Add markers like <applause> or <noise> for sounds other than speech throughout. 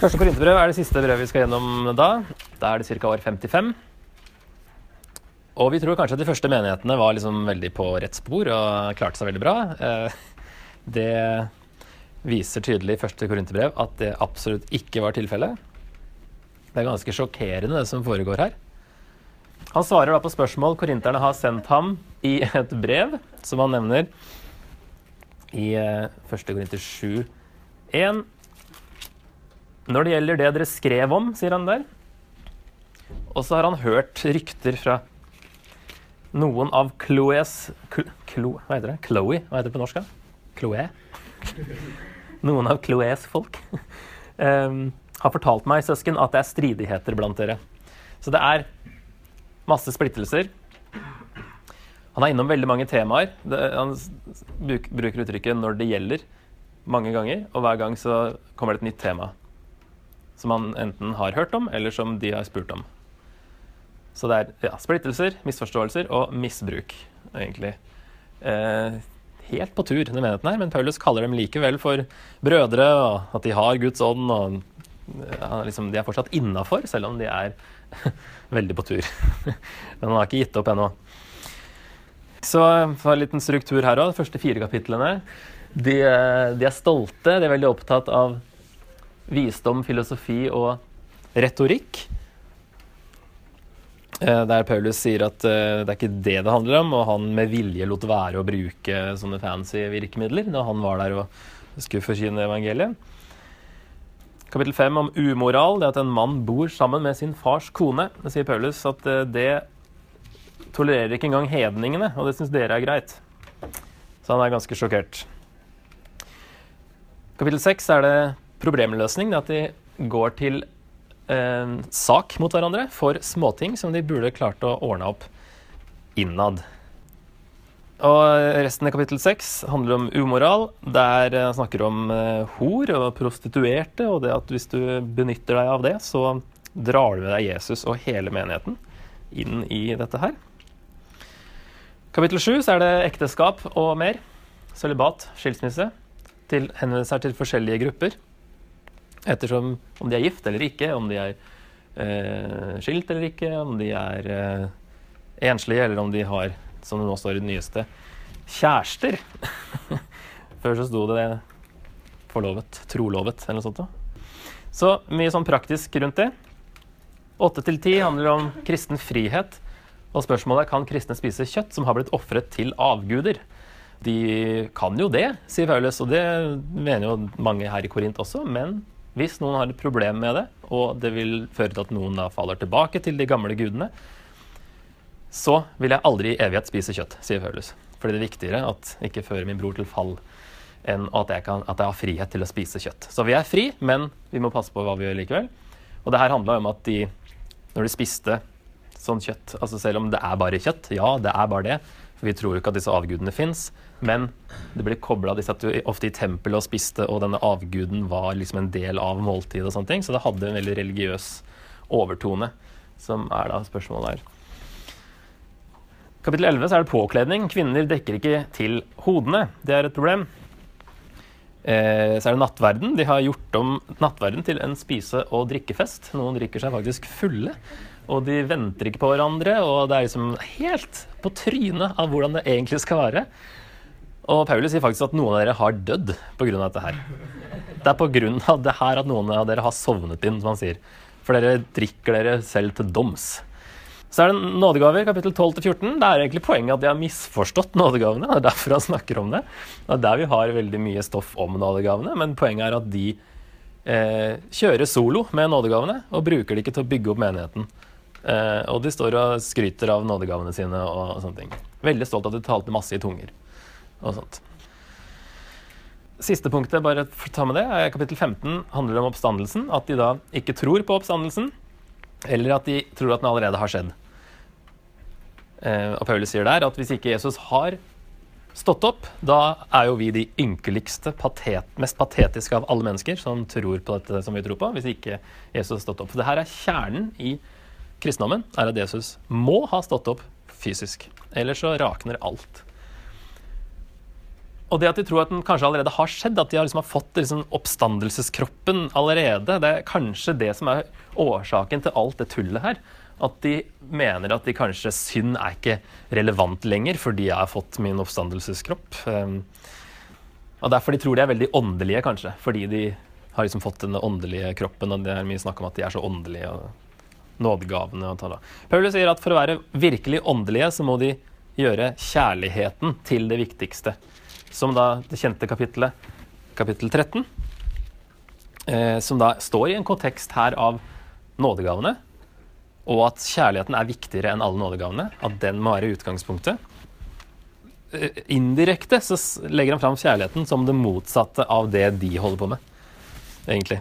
Første korinterbrev er det siste brevet vi skal gjennom da. Da er det ca. år 55. Og vi tror kanskje at de første menighetene var liksom veldig på rett spor og klarte seg veldig bra. Eh, det viser tydelig i første korinterbrev at det absolutt ikke var tilfellet. Det er ganske sjokkerende, det som foregår her. Han svarer da på spørsmål korinterne har sendt ham i et brev, som han nevner i første Korinter 7, 1. Når det gjelder det dere skrev om, sier han der. Og så har han hørt rykter fra noen av Chloés Chlo, Hva heter det? Chloé? Hva heter det på norsk? Chloé? Noen av Chloés folk um, <laughs> har fortalt meg, søsken, at det er stridigheter blant dere. Så det er masse splittelser. Han er innom veldig mange temaer. Det, han bruker uttrykket 'når det gjelder' mange ganger, og hver gang så kommer det et nytt tema som han enten har hørt om, eller som de har spurt om. Så det er ja, splittelser, misforståelser og misbruk, egentlig. Eh, helt på tur, denne menigheten her, men Paulus kaller dem likevel for brødre, og at de har Guds ånd, og ja, liksom, de er fortsatt innafor, selv om de er <laughs> veldig på tur. <laughs> men han har ikke gitt opp ennå. Så for en liten struktur her òg. De første fire kapitlene. De, de er stolte, de er veldig opptatt av visdom, filosofi og retorikk. Eh, der Paulus sier at uh, det er ikke det det handler om, og han med vilje lot være å bruke sånne fancy virkemidler når han var der og skulle forkynne evangeliet. Kapittel 5 om umoral, det at en mann bor sammen med sin fars kone. Det sier Paulus at uh, det tolererer ikke engang hedningene, og det syns dere er greit. Så han er ganske sjokkert. Kapittel 6 er det problemløsning. Det at de går til eh, sak mot hverandre for småting som de burde klart å ordne opp innad. Og Resten av kapittel seks handler om umoral. Der han snakker om eh, hor og prostituerte, og det at hvis du benytter deg av det, så drar du med deg Jesus og hele menigheten inn i dette her. Kapittel sju er det ekteskap og mer. Sølibat, skilsmisse. Til, henvender seg til forskjellige grupper. Ettersom om de er gift eller ikke, om de er eh, skilt eller ikke, om de er eh, enslige, eller om de har, som det nå står i det nyeste, kjærester. <laughs> Før så sto det forlovet, trolovet eller noe sånt. Så mye sånn praktisk rundt det. Åtte til ti handler om kristen frihet. Og spørsmålet er kan kristne spise kjøtt som har blitt ofret til avguder. De kan jo det, sier Paulus, og det mener jo mange her i Korint også. Men hvis noen har et problem med det, og det vil føre til at noen da faller tilbake til de gamle gudene, så vil jeg aldri i evighet spise kjøtt, sier Paulus. Fordi det er viktigere at ikke fører min bror til fall, enn at jeg, kan, at jeg har frihet til å spise kjøtt. Så vi er fri, men vi må passe på hva vi gjør likevel. Og det her handla om at de, når de spiste sånn kjøtt, altså selv om det er bare kjøtt, ja, det er bare det, vi tror jo ikke at disse avgudene fins, men det ble kobla De satt jo ofte i tempelet og spiste, og denne avguden var liksom en del av måltidet og sånne ting. Så det hadde en veldig religiøs overtone, som er da spørsmålet her. Kapittel 11 så er det påkledning. Kvinner dekker ikke til hodene. Det er et problem. Eh, så er det nattverden. De har gjort om nattverden til en spise- og drikkefest. Noen drikker seg faktisk fulle. Og de venter ikke på hverandre, og det er liksom helt på trynet av hvordan det egentlig skal være. Og Paulus sier faktisk at noen av dere har dødd pga. dette her. Det er pga. det her at noen av dere har sovnet inn, som han sier. For dere drikker dere selv til doms. Så er det nådegaver, kapittel 12-14. Det er egentlig poenget at de har misforstått nådegavene. Det er derfor han snakker om det. Det er der vi har veldig mye stoff om nådegavene. Men poenget er at de eh, kjører solo med nådegavene og bruker det ikke til å bygge opp menigheten. Eh, og de står og skryter av nådegavene sine og sånne ting. Veldig stolt at de talte masse i tunger og sånt. Siste punktet, bare ta med det, er kapittel 15 handler om oppstandelsen. At de da ikke tror på oppstandelsen, eller at de tror at den allerede har skjedd. Eh, og Paulus sier der at hvis ikke Jesus har stått opp, da er jo vi de ynkeligste, patet, mest patetiske av alle mennesker som tror på dette som vi tror på, hvis ikke Jesus har stått opp. For det her er kjernen i kristendommen, er at Jesus må ha stått opp fysisk. Ellers så rakner alt. Og det at de tror at den kanskje allerede har skjedd, at de har, liksom fått liksom oppstandelseskroppen allerede, det er kanskje det som er årsaken til alt det tullet her. At de mener at de kanskje synd er ikke relevant lenger fordi jeg har fått min oppstandelseskropp. Um, og derfor de tror de er veldig åndelige, kanskje. Fordi de har liksom fått den åndelige kroppen, og det er mye snakk om at de er så åndelige. og nådegavene. Paulus sier at for å være virkelig åndelige, så må de gjøre kjærligheten til det viktigste som da det kjente kapittelet, kapittel 13, eh, som da står i en kontekst her av nådegavene, og at kjærligheten er viktigere enn alle nådegavene, at den må være utgangspunktet. Eh, indirekte så legger han fram kjærligheten som det motsatte av det de holder på med, egentlig.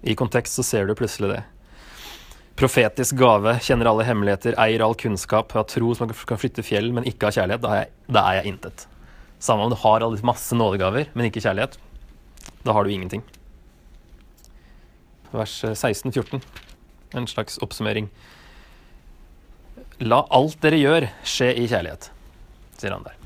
I kontekst så ser du plutselig det. Profetisk gave, kjenner alle hemmeligheter, eier all kunnskap, har tro som kan flytte fjell, men ikke har kjærlighet. Da er jeg, da er jeg intet. Samme om du har masse nådegaver, men ikke kjærlighet. Da har du ingenting. Vers 16-14. En slags oppsummering. La alt dere gjør, skje i kjærlighet, sier han der.